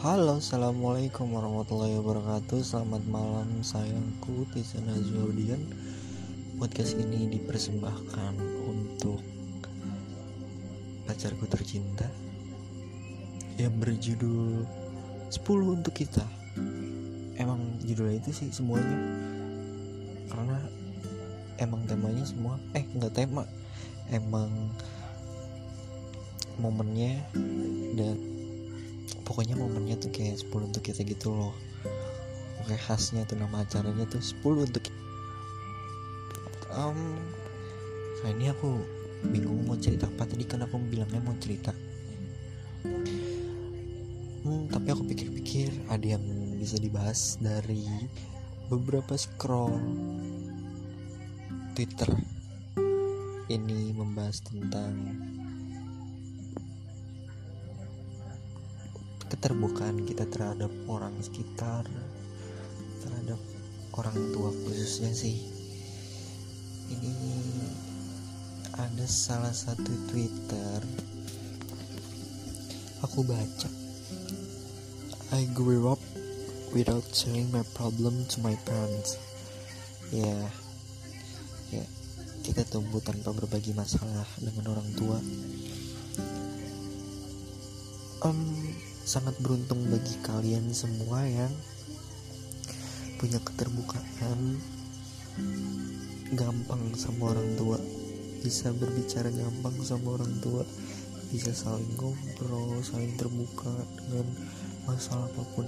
Halo, assalamualaikum warahmatullahi wabarakatuh. Selamat malam, sayangku. Tisa Nazwaudian. Podcast ini dipersembahkan untuk pacarku tercinta yang berjudul 10 untuk kita. Emang judulnya itu sih semuanya karena emang temanya semua eh nggak tema emang momennya dan pokoknya momennya tuh kayak 10 untuk kita gitu loh. Oke khasnya tuh nama acaranya tuh 10 untuk um, kali ini aku bingung mau cerita apa. Tadi kan aku bilangnya mau cerita. Hmm, tapi aku pikir-pikir ada yang bisa dibahas dari beberapa scroll Twitter ini membahas tentang keterbukaan kita terhadap orang sekitar terhadap orang tua khususnya sih ini ada salah satu twitter aku baca I grew up without sharing my problem to my parents ya yeah. ya yeah. kita tumbuh tanpa berbagi masalah dengan orang tua um, sangat beruntung bagi kalian semua yang punya keterbukaan. Gampang sama orang tua. Bisa berbicara gampang sama orang tua. Bisa saling ngobrol saling terbuka dengan masalah apa pun.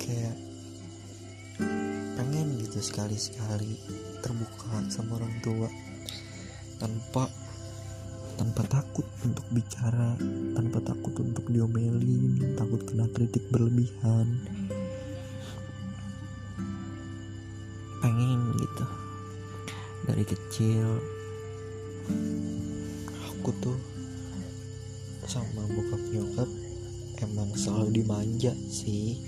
Kayak pengen gitu sekali-sekali terbuka sama orang tua tanpa tanpa takut untuk bicara tanpa takut untuk diomelin takut kena kritik berlebihan. Pengen gitu. Dari kecil aku tuh sama bokap nyokap emang selalu dimanja sih.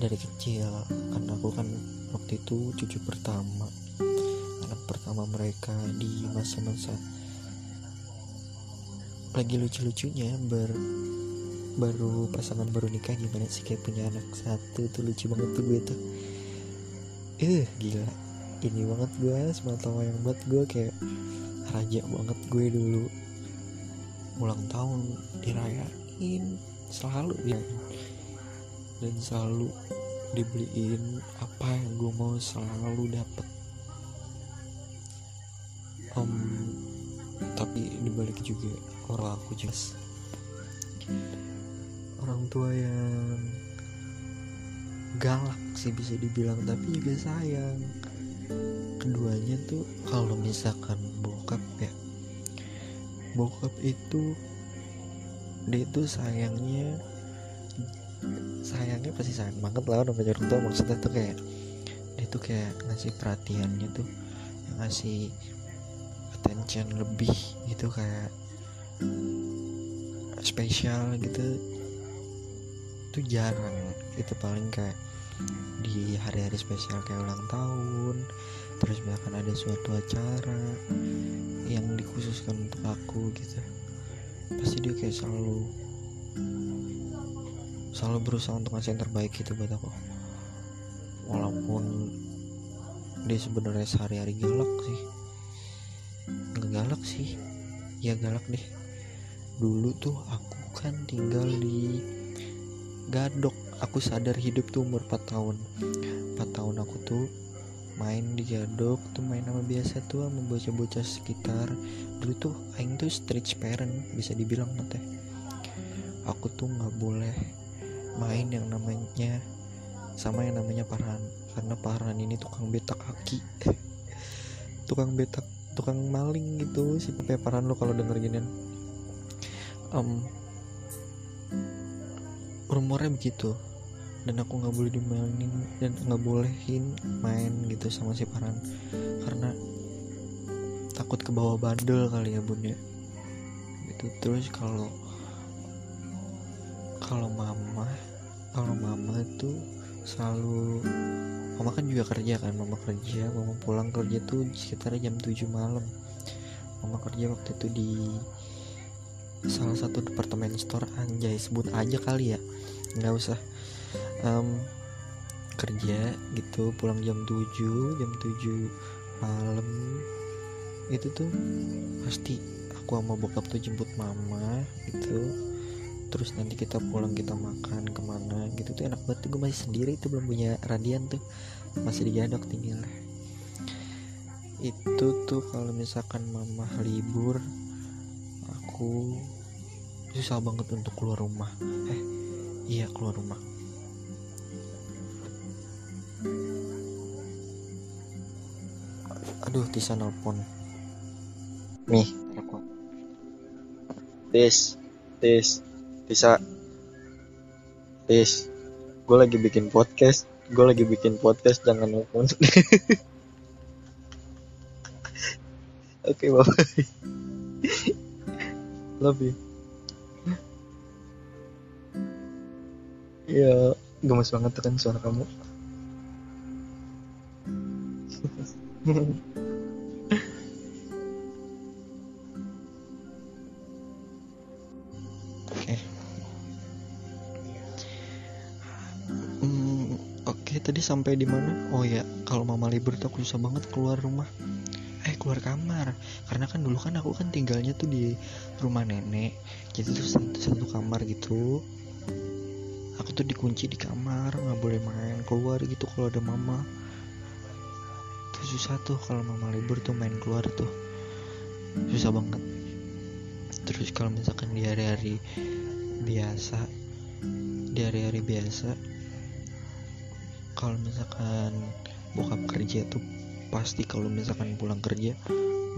Dari kecil karena aku kan waktu itu cucu pertama anak pertama mereka di masa-masa lagi lucu-lucunya ber baru pasangan baru nikah gimana sih kayak punya anak satu tuh lucu banget tuh gue tuh. Eh gila. Ini banget gue semua tahu yang buat gue kayak raja banget gue dulu. Ulang tahun dirayain selalu ya dan selalu dibeliin apa yang gue mau selalu dapet um, tapi dibalik juga orang aku jelas. Orang tua yang galak sih bisa dibilang tapi juga sayang. Keduanya tuh kalau misalkan bokap ya bokap itu dia itu sayangnya sayangnya pasti sayang banget lah namanya orang tua. Maksudnya tuh kayak dia tuh kayak ngasih perhatiannya tuh ngasih attention lebih gitu kayak spesial gitu. Itu jarang itu paling kayak di hari-hari spesial kayak ulang tahun terus misalkan ada suatu acara yang dikhususkan untuk aku gitu. Pasti dia kayak selalu selalu berusaha untuk ngasih yang terbaik gitu buat aku. Walaupun dia sebenarnya sehari-hari galak sih galak sih. Ya galak deh. Dulu tuh aku kan tinggal di Gadok. Aku sadar hidup tuh umur 4 tahun. 4 tahun aku tuh main di Gadok tuh main sama biasa tuh sama bocah-bocah sekitar. Dulu tuh aing tuh street parent bisa dibilang teh aku tuh nggak boleh main yang namanya sama yang namanya Parhan karena Parhan ini tukang betak kaki. Tukang betak tukang maling gitu si Pepe Parhan lo kalau denger ginian um, rumornya begitu. Dan aku nggak boleh dimainin dan nggak bolehin main gitu sama si Paran. Karena takut ke bawah bandel kali ya bun ya. Gitu terus kalau kalau mama kalau mama itu selalu mama kan juga kerja kan mama kerja mama pulang kerja tuh sekitar jam 7 malam. Mama kerja waktu itu di salah satu departemen store anjay sebut aja kali ya. Nggak usah um, kerja gitu pulang jam 7 jam 7 malam. Itu tuh pasti aku sama bokap tuh jemput mama gitu terus nanti kita pulang kita makan ke mana gitu. Tuh enak banget gue masih sendiri tuh belum punya radian tuh. Masih digadok tinggal. Itu tuh kalau misalkan mama libur aku susah banget untuk keluar rumah. Eh iya keluar rumah. Aduh Tisa nelpon. Nih. Aku tis tis Tisa tis gue lagi bikin podcast. Gue lagi bikin podcast jangan nelpon oke bye bye love you. Ya gemes banget kan suara kamu tadi sampai di mana? Oh ya, kalau mama libur tuh aku susah banget keluar rumah. Eh keluar kamar, karena kan dulu kan aku kan tinggalnya tuh di rumah nenek, jadi tuh satu, satu kamar gitu. Aku tuh dikunci di kamar, nggak boleh main keluar gitu kalau ada mama. Tuh susah tuh kalau mama libur tuh main keluar tuh, susah banget terus kalau misalkan di hari-hari biasa di hari-hari biasa kalau misalkan bokap kerja tuh pasti kalau misalkan pulang kerja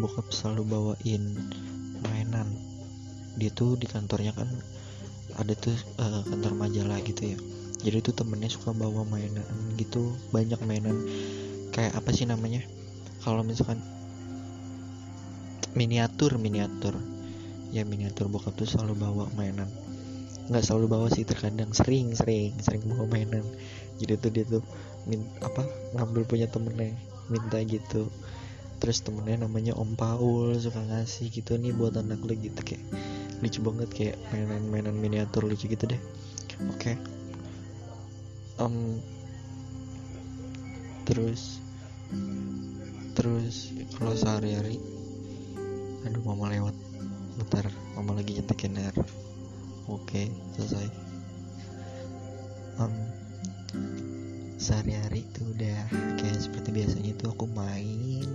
bokap selalu bawain mainan. Dia tuh di kantornya kan ada tuh eh, kantor majalah gitu ya. Jadi tuh temennya suka bawa mainan gitu banyak mainan. Kayak apa sih namanya? Kalau misalkan miniatur miniatur. Ya miniatur bokap tuh selalu bawa mainan nggak selalu bawa sih terkadang sering sering sering bawa mainan. Jadi tuh dia tuh min apa ngambil punya temennya minta gitu. Terus temennya namanya Om Paul suka ngasih gitu nih buat anak lu gitu. Kayak lucu banget kayak mainan-mainan miniatur lucu gitu deh. Oke. Em, terus terus kalau sehari-hari aduh mama lewat. Bentar mama lagi nyetekin air oke selesai. Em, sehari-hari tuh udah kayak seperti biasanya tuh aku main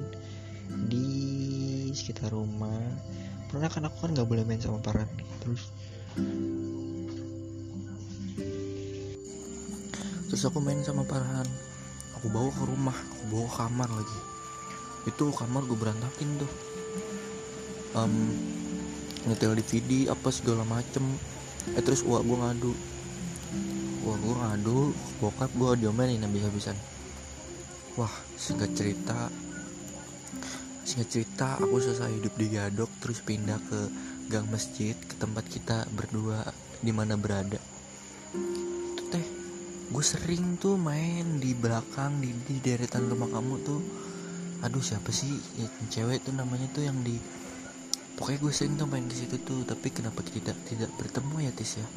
di sekitar rumah. Pernah kan aku kan nggak boleh main sama Farhan terus terus aku main sama Farhan aku bawa ke rumah aku bawa ke kamar lagi. Itu kamar gue berantakin tuh. Um, nyetel DVD apa segala macem. Eh terus uak gue ngadu. Uak gue ngadu bokap gue diomelin habis-habisan. Wah singkat cerita. Singkat cerita aku selesai hidup di Gadok terus pindah ke gang masjid ke tempat kita berdua di mana berada. Itu teh gue sering tuh main di belakang di, di deretan rumah kamu tuh. Aduh siapa sih? Ya, cewek tuh namanya tuh yang di pokoknya gue sering tuh main di situ tuh tapi kenapa tidak tidak bertemu ya Tis ya?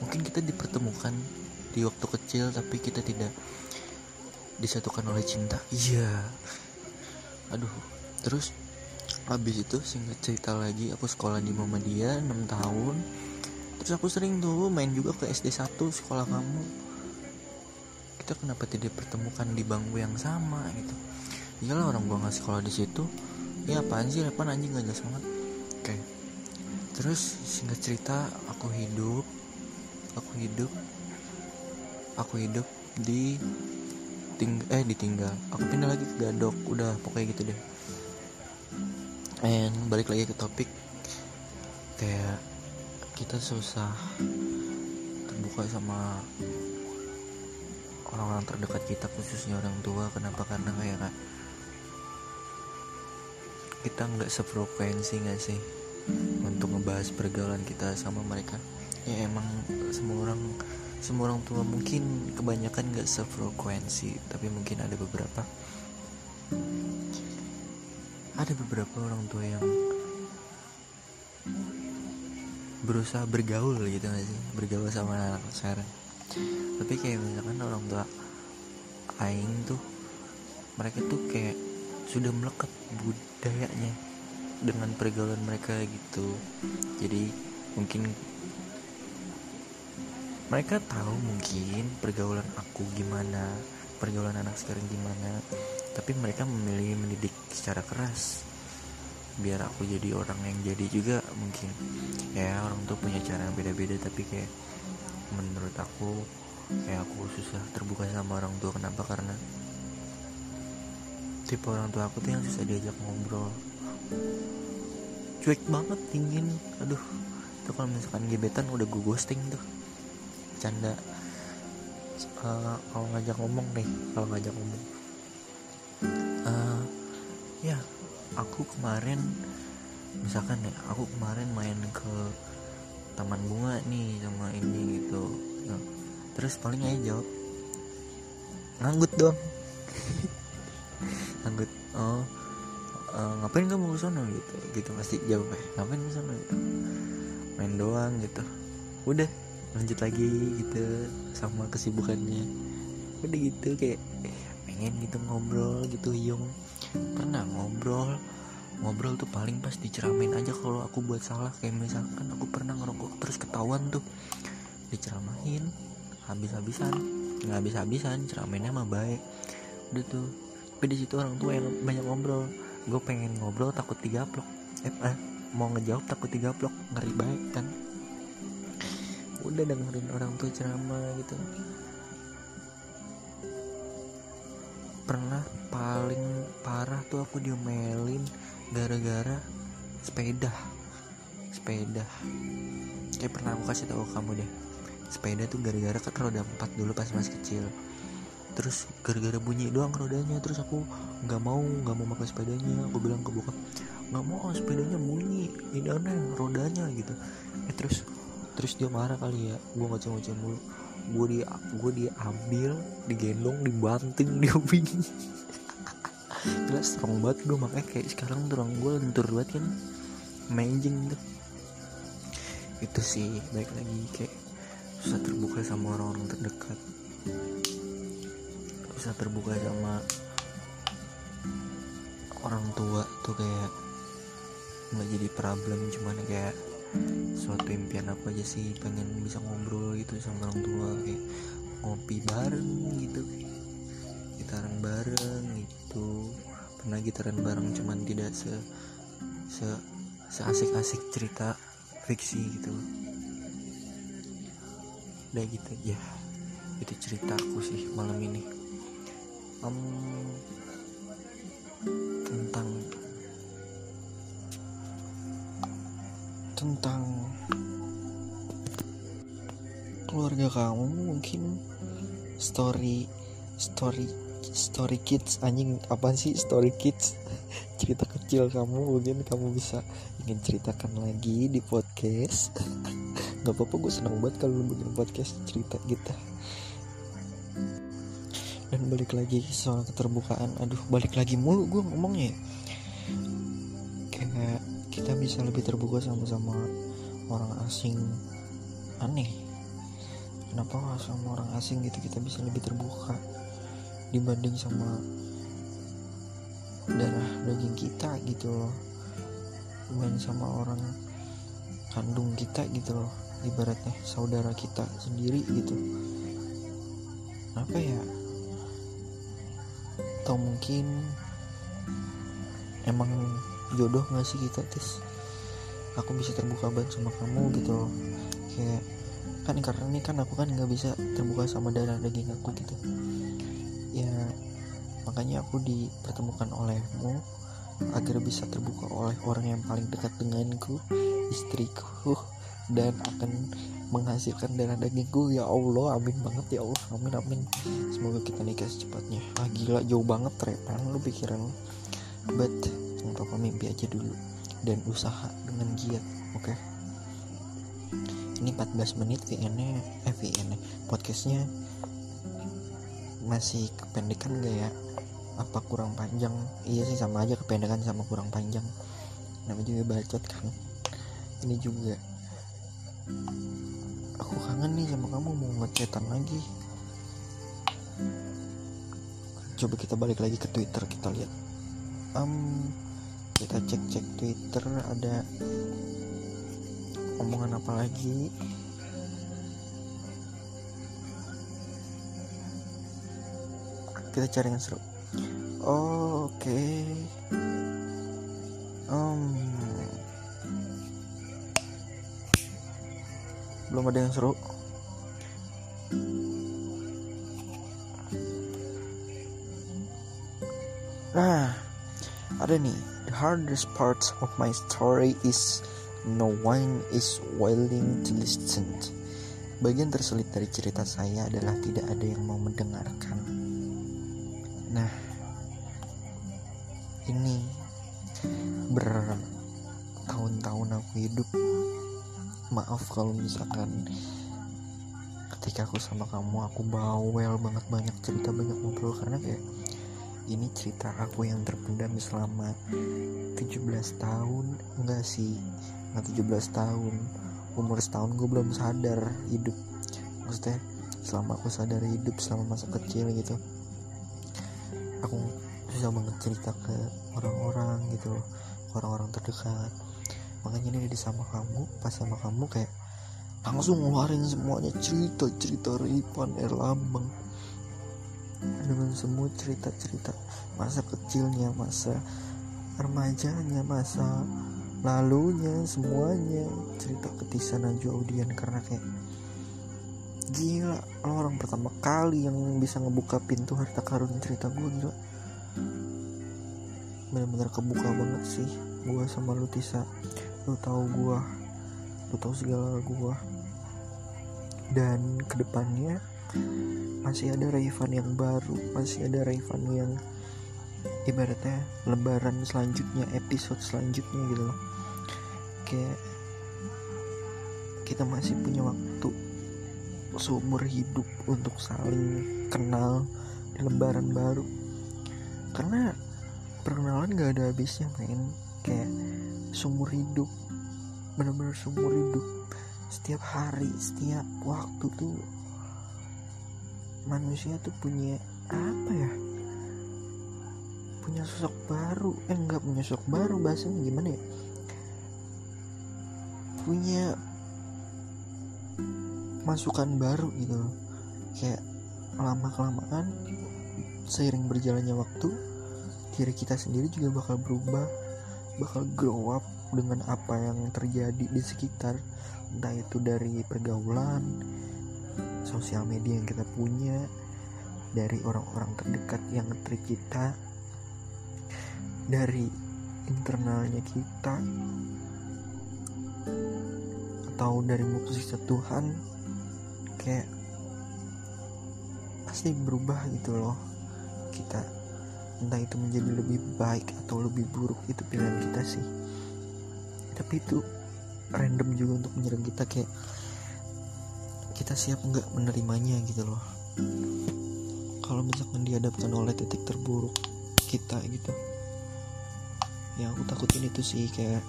Mungkin kita dipertemukan di waktu kecil tapi kita tidak disatukan oleh cinta. Iya. Aduh. Terus habis itu singkat cerita lagi aku sekolah di Muhammadiyah 6 tahun. Terus aku sering tuh main juga ke SD 1 sekolah kamu. Kita kenapa tidak pertemukan di bangku yang sama gitu? Iyalah orang gua nggak sekolah di situ. Ya apaan sih apaan anjing gak jelas banget oke. Terus singkat cerita aku hidup aku hidup aku hidup di ting eh ditinggal. Aku pindah lagi ke Gadok udah pokoknya gitu deh. And balik lagi ke topik kayak kita susah terbuka sama orang-orang terdekat kita khususnya orang tua. Kenapa? Karena kayak kita nggak sefrekuensi nggak sih untuk ngebahas pergaulan kita sama mereka? Ya emang semua orang semua orang tua mungkin kebanyakan nggak sefrekuensi tapi mungkin ada beberapa. Ada beberapa orang tua yang berusaha bergaul gitu gak sih? Bergaul sama anak, -anak sekarang. Tapi kayak misalkan orang tua aing tuh mereka tuh kayak sudah melekat budayanya dengan pergaulan mereka gitu. Jadi mungkin mereka tahu mungkin pergaulan aku gimana pergaulan anak sekarang gimana tapi mereka memilih mendidik secara keras biar aku jadi orang yang jadi juga mungkin. Ya orang tuh punya cara yang beda-beda tapi kayak menurut aku kayak aku susah terbuka sama orang tua. Kenapa? Karena tipe orang tua aku tuh yang susah diajak ngobrol. Cuek banget dingin. Aduh itu kalau misalkan gebetan udah gue ghosting tuh. Canda. Uh, kalau ngajak ngomong nih kalau ngajak ngomong. Uh, ya aku kemarin misalkan ya aku kemarin main ke taman bunga nih sama ini gitu. Nah, terus paling aja jawab nganggut dong nganggut oh uh, ngapain kamu ke sana? Gitu gitu pasti jawab ngapain ke sana? Gitu. Main doang gitu. Udah lanjut lagi gitu sama kesibukannya. Udah gitu kayak pengen gitu ngobrol gitu yung pernah ngobrol ngobrol tuh paling pas diceramain aja kalau aku buat salah. Kayak misalkan aku pernah ngerokok terus ketahuan tuh. Diceramain habis-habisan nggak habis-habisan ceramainnya mah baik. Udah tuh tapi di situ orang tua yang banyak ngobrol. Gue pengen ngobrol takut digaplok. Eh, eh mau ngejawab takut digaplok. Ngeri baik kan. Udah dengerin orang tua ceramah gitu. Pernah paling parah tuh aku diomelin gara-gara sepeda. Sepeda. Kayak pernah aku kasih tahu kamu deh. Sepeda tuh gara-gara kan roda empat dulu pas masih kecil terus gara-gara bunyi doang rodanya terus aku nggak mau nggak mau pakai sepedanya. Aku bilang ke bokap nggak mau sepedanya bunyi ini aneh rodanya gitu. Eh terus terus dia marah kali ya. Gue ngoceh-ngoceh mulu. Gue di gue diambil digendong dibanting diuping gila strong banget gue makanya kayak sekarang tuh orang gue lentur banget kan. Menjing tuh. Itu sih baik lagi kayak susah terbuka sama orang-orang terdekat susah terbuka sama orang tua tuh kayak nggak jadi problem cuman kayak suatu impian apa aja sih pengen bisa ngobrol gitu sama orang tua kayak ngopi bareng gitu gitaran bareng gitu. Pernah gitaran bareng cuman tidak se se seasik-asik cerita fiksi gitu. Udah gitu ya itu ceritaku sih malam ini um, tentang tentang keluarga kamu mungkin. Story story story kids anjing apa sih story kids? Cerita kecil kamu mungkin kamu bisa ingin ceritakan lagi di podcast. Nggak apa-apa gue seneng banget kalau bikin podcast cerita gitu dan balik lagi soal keterbukaan. Aduh balik lagi mulu gue ngomongnya kayak kita bisa lebih terbuka sama-sama orang asing. Aneh. Kenapa sama orang asing gitu kita bisa lebih terbuka dibanding sama darah daging kita gitu loh. Dibanding sama orang kandung kita gitu loh. Ibaratnya saudara kita sendiri gitu. Apa ya atau mungkin emang jodoh gak sih kita tis? Aku bisa terbuka banget sama kamu gitu kayak kan karena ini kan aku kan nggak bisa terbuka sama darah daging aku gitu. Ya makanya aku dipertemukan olehmu agar bisa terbuka oleh orang yang paling dekat denganku istriku dan akan menghasilkan darah dagingku. Ya Allah amin banget ya Allah. Amin amin. Semoga kita nikah secepatnya. Ah gila jauh banget repan lu pikiran lu. But jangan apa mimpi aja dulu. Dan usaha dengan giat oke? Okay? ini 14 menit VN-nya eh VN podcastnya masih kependekan gak ya? Apa kurang panjang? Iya sih sama aja kependekan sama kurang panjang. Namanya juga bacot kan ini juga aku kangen nih sama kamu mau ngecetan lagi. Coba kita balik lagi ke Twitter kita lihat. Um, kita cek cek Twitter ada omongan apa lagi? Kita cari yang seru. Oh, oke. Okay. um, belum ada yang seru. Nah ada nih. The hardest part of my story is no one is willing to listen. Bagian tersulit dari cerita saya adalah tidak ada yang mau mendengarkan. Nah, ini bertahun-tahun aku hidup. Maaf kalau misalkan ketika aku sama kamu aku bawel banget banyak cerita banyak ngobrol. Karena kayak ini cerita aku yang terpendam selama 17 tahun. Enggak sih enggak 17 tahun. Umur setahun gue belum sadar hidup. Maksudnya selama aku sadar hidup selama masa kecil gitu. Aku susah banget cerita ke orang-orang gitu orang-orang terdekat makanya ini di sama kamu pas sama kamu kayak langsung ngeluarin semuanya cerita cerita Ripan Erlambang. Dengan semua cerita-cerita masa kecilnya masa remajanya masa lalunya semuanya. Cerita ketisan Najwa Audian karena kayak gila lo orang pertama kali yang bisa ngebuka pintu harta karun cerita gue gila. Bener-bener kebuka banget sih gue sama lu Tisa lu tahu gue lu tahu segala gue dan ke depannya masih ada Raivan yang baru masih ada Raivan yang ibaratnya lebaran selanjutnya episode selanjutnya gitu loh. Kayak kita masih punya waktu seumur hidup untuk saling kenal di lembaran baru. Karena perkenalan gak ada habisnya main kayak seumur hidup. Benar-benar seumur hidup. Setiap hari setiap waktu tuh manusia tuh punya apa ya? Punya sosok baru. Eh nggak punya sosok baru bahasanya gimana ya? Punya masukan baru gitu kayak lama kelamaan seiring berjalannya waktu diri kita sendiri juga bakal berubah bakal grow up dengan apa yang terjadi di sekitar entah itu dari pergaulan sosial media yang kita punya dari orang-orang terdekat yang ngetrik kita dari internalnya kita atau dari mukjizat Tuhan kayak pasti berubah gitu loh. Kita entah itu menjadi lebih baik atau lebih buruk itu pilihan kita sih. Tapi itu random juga untuk menyerang kita kayak kita siap nggak menerimanya gitu loh. Kalau misalkan dihadapkan oleh titik terburuk kita gitu yang aku takutin itu sih kayak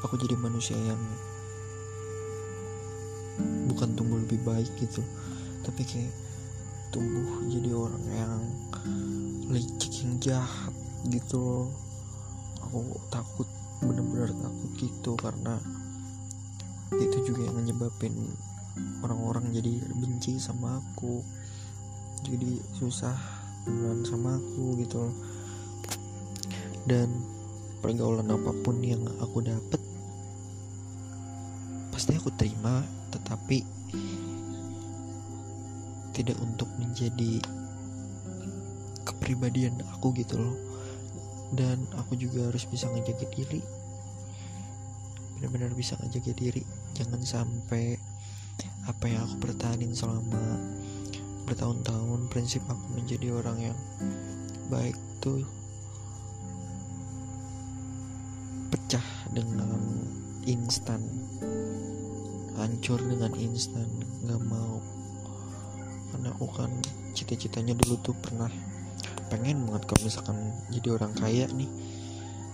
aku jadi manusia yang bukan tumbuh lebih baik gitu tapi kayak tumbuh jadi orang yang licik yang jahat gitu. Loh aku takut bener-bener takut gitu karena itu juga yang menyebabin orang-orang jadi benci sama aku jadi susah temenan sama aku gitu loh. Dan pergaulan apa pun yang aku dapat pasti aku terima tetapi tidak untuk menjadi kepribadian aku gitu loh dan aku juga harus bisa ngejaga diri. Benar-benar bisa ngejaga diri. Jangan sampai apa yang aku pertahanin selama bertahun-tahun prinsip aku menjadi orang yang baik tuh pecah dengan instan hancur dengan instan nggak mau. Karena aku kan cita-citanya dulu tuh pernah pengen banget kalau misalkan jadi orang kaya nih.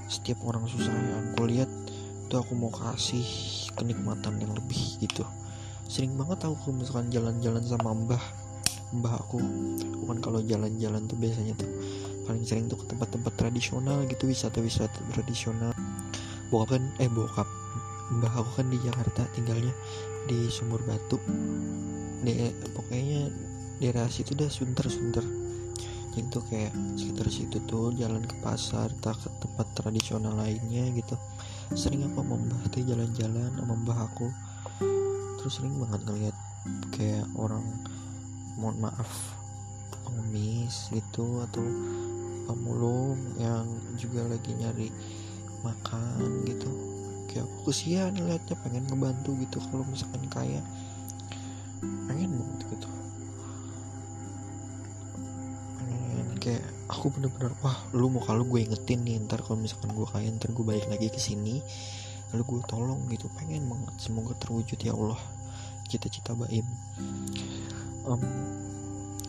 Setiap orang susah yang aku lihat itu aku mau kasih kenikmatan yang lebih gitu. Sering banget aku misalkan jalan-jalan sama mbah mbah aku. Bukan kalau jalan-jalan tuh biasanya tuh paling sering tuh ke tempat-tempat tradisional gitu wisata-wisata tradisional. Bokap kan eh bokap mbah aku kan di Jakarta tinggalnya di Sumur Batu. Di pokoknya daerah situ dah sunter-sunter jadi tuh kayak sekitar situ tuh jalan ke pasar tak ke tempat tradisional lainnya gitu. Sering apa membah tuh jalan-jalan sama mbah aku. Terus sering banget ngeliat kayak orang mohon maaf pengemis gitu atau pemulung yang juga lagi nyari makan gitu. Kayak aku kesian liatnya pengen ngebantu gitu kalau misalkan kaya. Pengen banget gitu kayak aku bener-bener wah lu mau kalau gue ingetin nih ntar kalau misalkan gue kaya ntar gue balik lagi ke sini lalu gue tolong gitu. Pengen banget semoga terwujud ya Allah cita-cita baim. Um,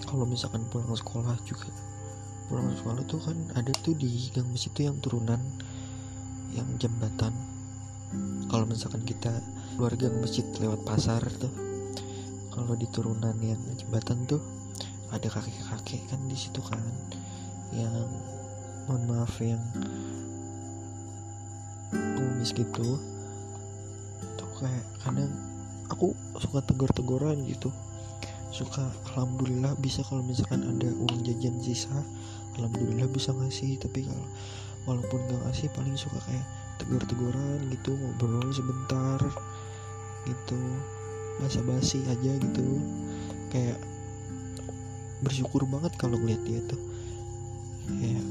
kalau misalkan pulang sekolah juga pulang sekolah tuh kan ada tuh di gang masjid tuh yang turunan yang jembatan. Kalau misalkan kita keluar gang masjid lewat pasar tuh kalau di turunan yang jembatan tuh ada kakek-kakek kan di situ kan yang mohon maaf yang pengemis gitu. Tuh kayak kadang aku suka tegur-teguran gitu. Suka alhamdulillah bisa kalau misalkan ada uang jajan sisa alhamdulillah bisa ngasih. Tapi kalau walaupun gak ngasih paling suka kayak tegur-teguran gitu ngobrol sebentar gitu. Basa-basi aja gitu. Kayak bersyukur banget kalau ngeliat dia tuh. Kayak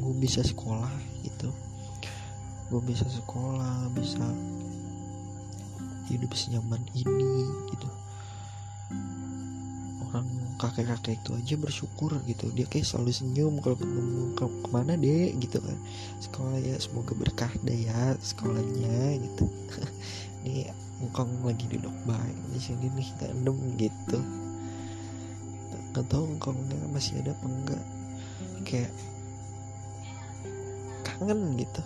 gue bisa sekolah gitu. Gue bisa sekolah bisa hidup senyaman ini gitu. Orang kakek-kakek itu aja bersyukur gitu. Dia kayak selalu senyum kalau ketemu ke ke mana deh gitu kan. Sekolah ya semoga berkah deh ya sekolahnya gitu. Ini engkong lagi duduk baik di sini nih tandem gitu nggak tahu engkongnya masih ada apa enggak. Kayak kangen gitu.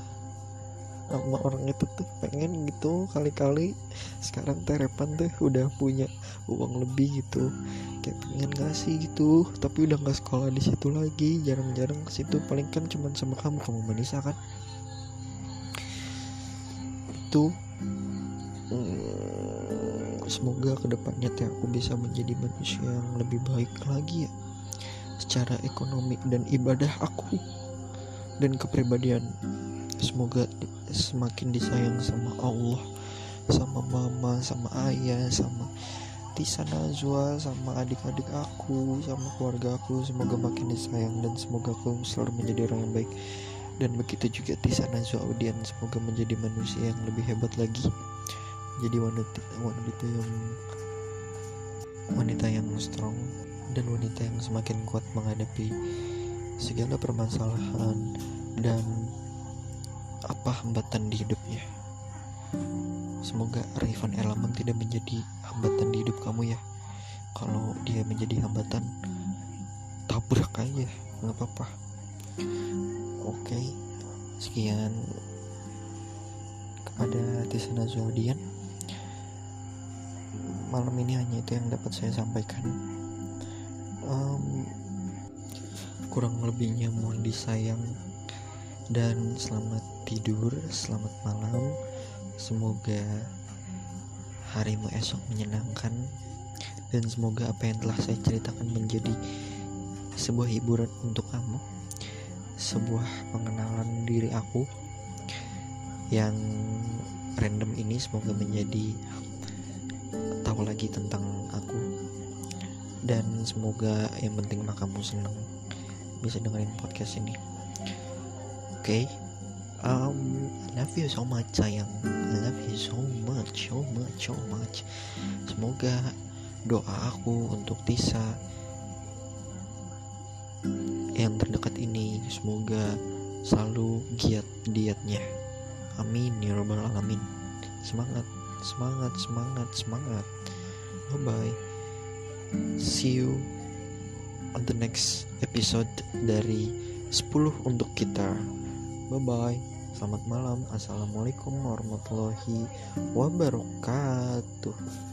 Sama orang itu tuh pengen gitu kali-kali. Sekarang terepan tuh udah punya uang lebih gitu. Kayak pengen ngasih gitu tapi udah nggak sekolah di situ lagi. Jarang-jarang ke situ. Paling kan cuman sama kamu kamu Manisa kan? Itu semoga ke depannya teh aku bisa menjadi manusia yang lebih baik lagi ya. Secara ekonomi dan ibadah aku dan kepribadian. Semoga semakin disayang sama Allah sama mama sama ayah sama Tisa Najwa sama adik-adik aku sama keluarga aku. Semoga makin disayang dan semoga aku selalu menjadi orang yang baik. Dan begitu juga Tisa Najwa Audian semoga menjadi manusia yang lebih hebat lagi jadi wanita wanita yang wanita yang strong dan wanita yang semakin kuat menghadapi segala permasalahan dan apa hambatan di hidupnya. Semoga Rifan Elaman tidak menjadi hambatan di hidup kamu ya. Kalau dia menjadi hambatan, tabrak aja, nggak apa-apa. Oke, sekian kepada Tisana Zodian. Malam ini hanya itu yang dapat saya sampaikan. Um, kurang lebihnya mohon disayang dan selamat tidur, selamat malam. Semoga harimu esok menyenangkan dan semoga apa yang telah saya ceritakan menjadi sebuah hiburan untuk kamu. Sebuah pengenalan diri aku yang random ini semoga menjadi lagi tentang aku. Dan semoga yang penting mah kamu senang bisa dengerin podcast ini. Oke? Okay? um I love you so much sayang. I love you so much so much so much. Semoga doa aku untuk Tisa yang terdekat ini semoga selalu giat dietnya amin ya robbal alamin. Semangat semangat semangat semangat bye bye see you on the next episode dari 10 untuk kita. Bye bye selamat malam. Assalamualaikum warahmatullahi wabarakatuh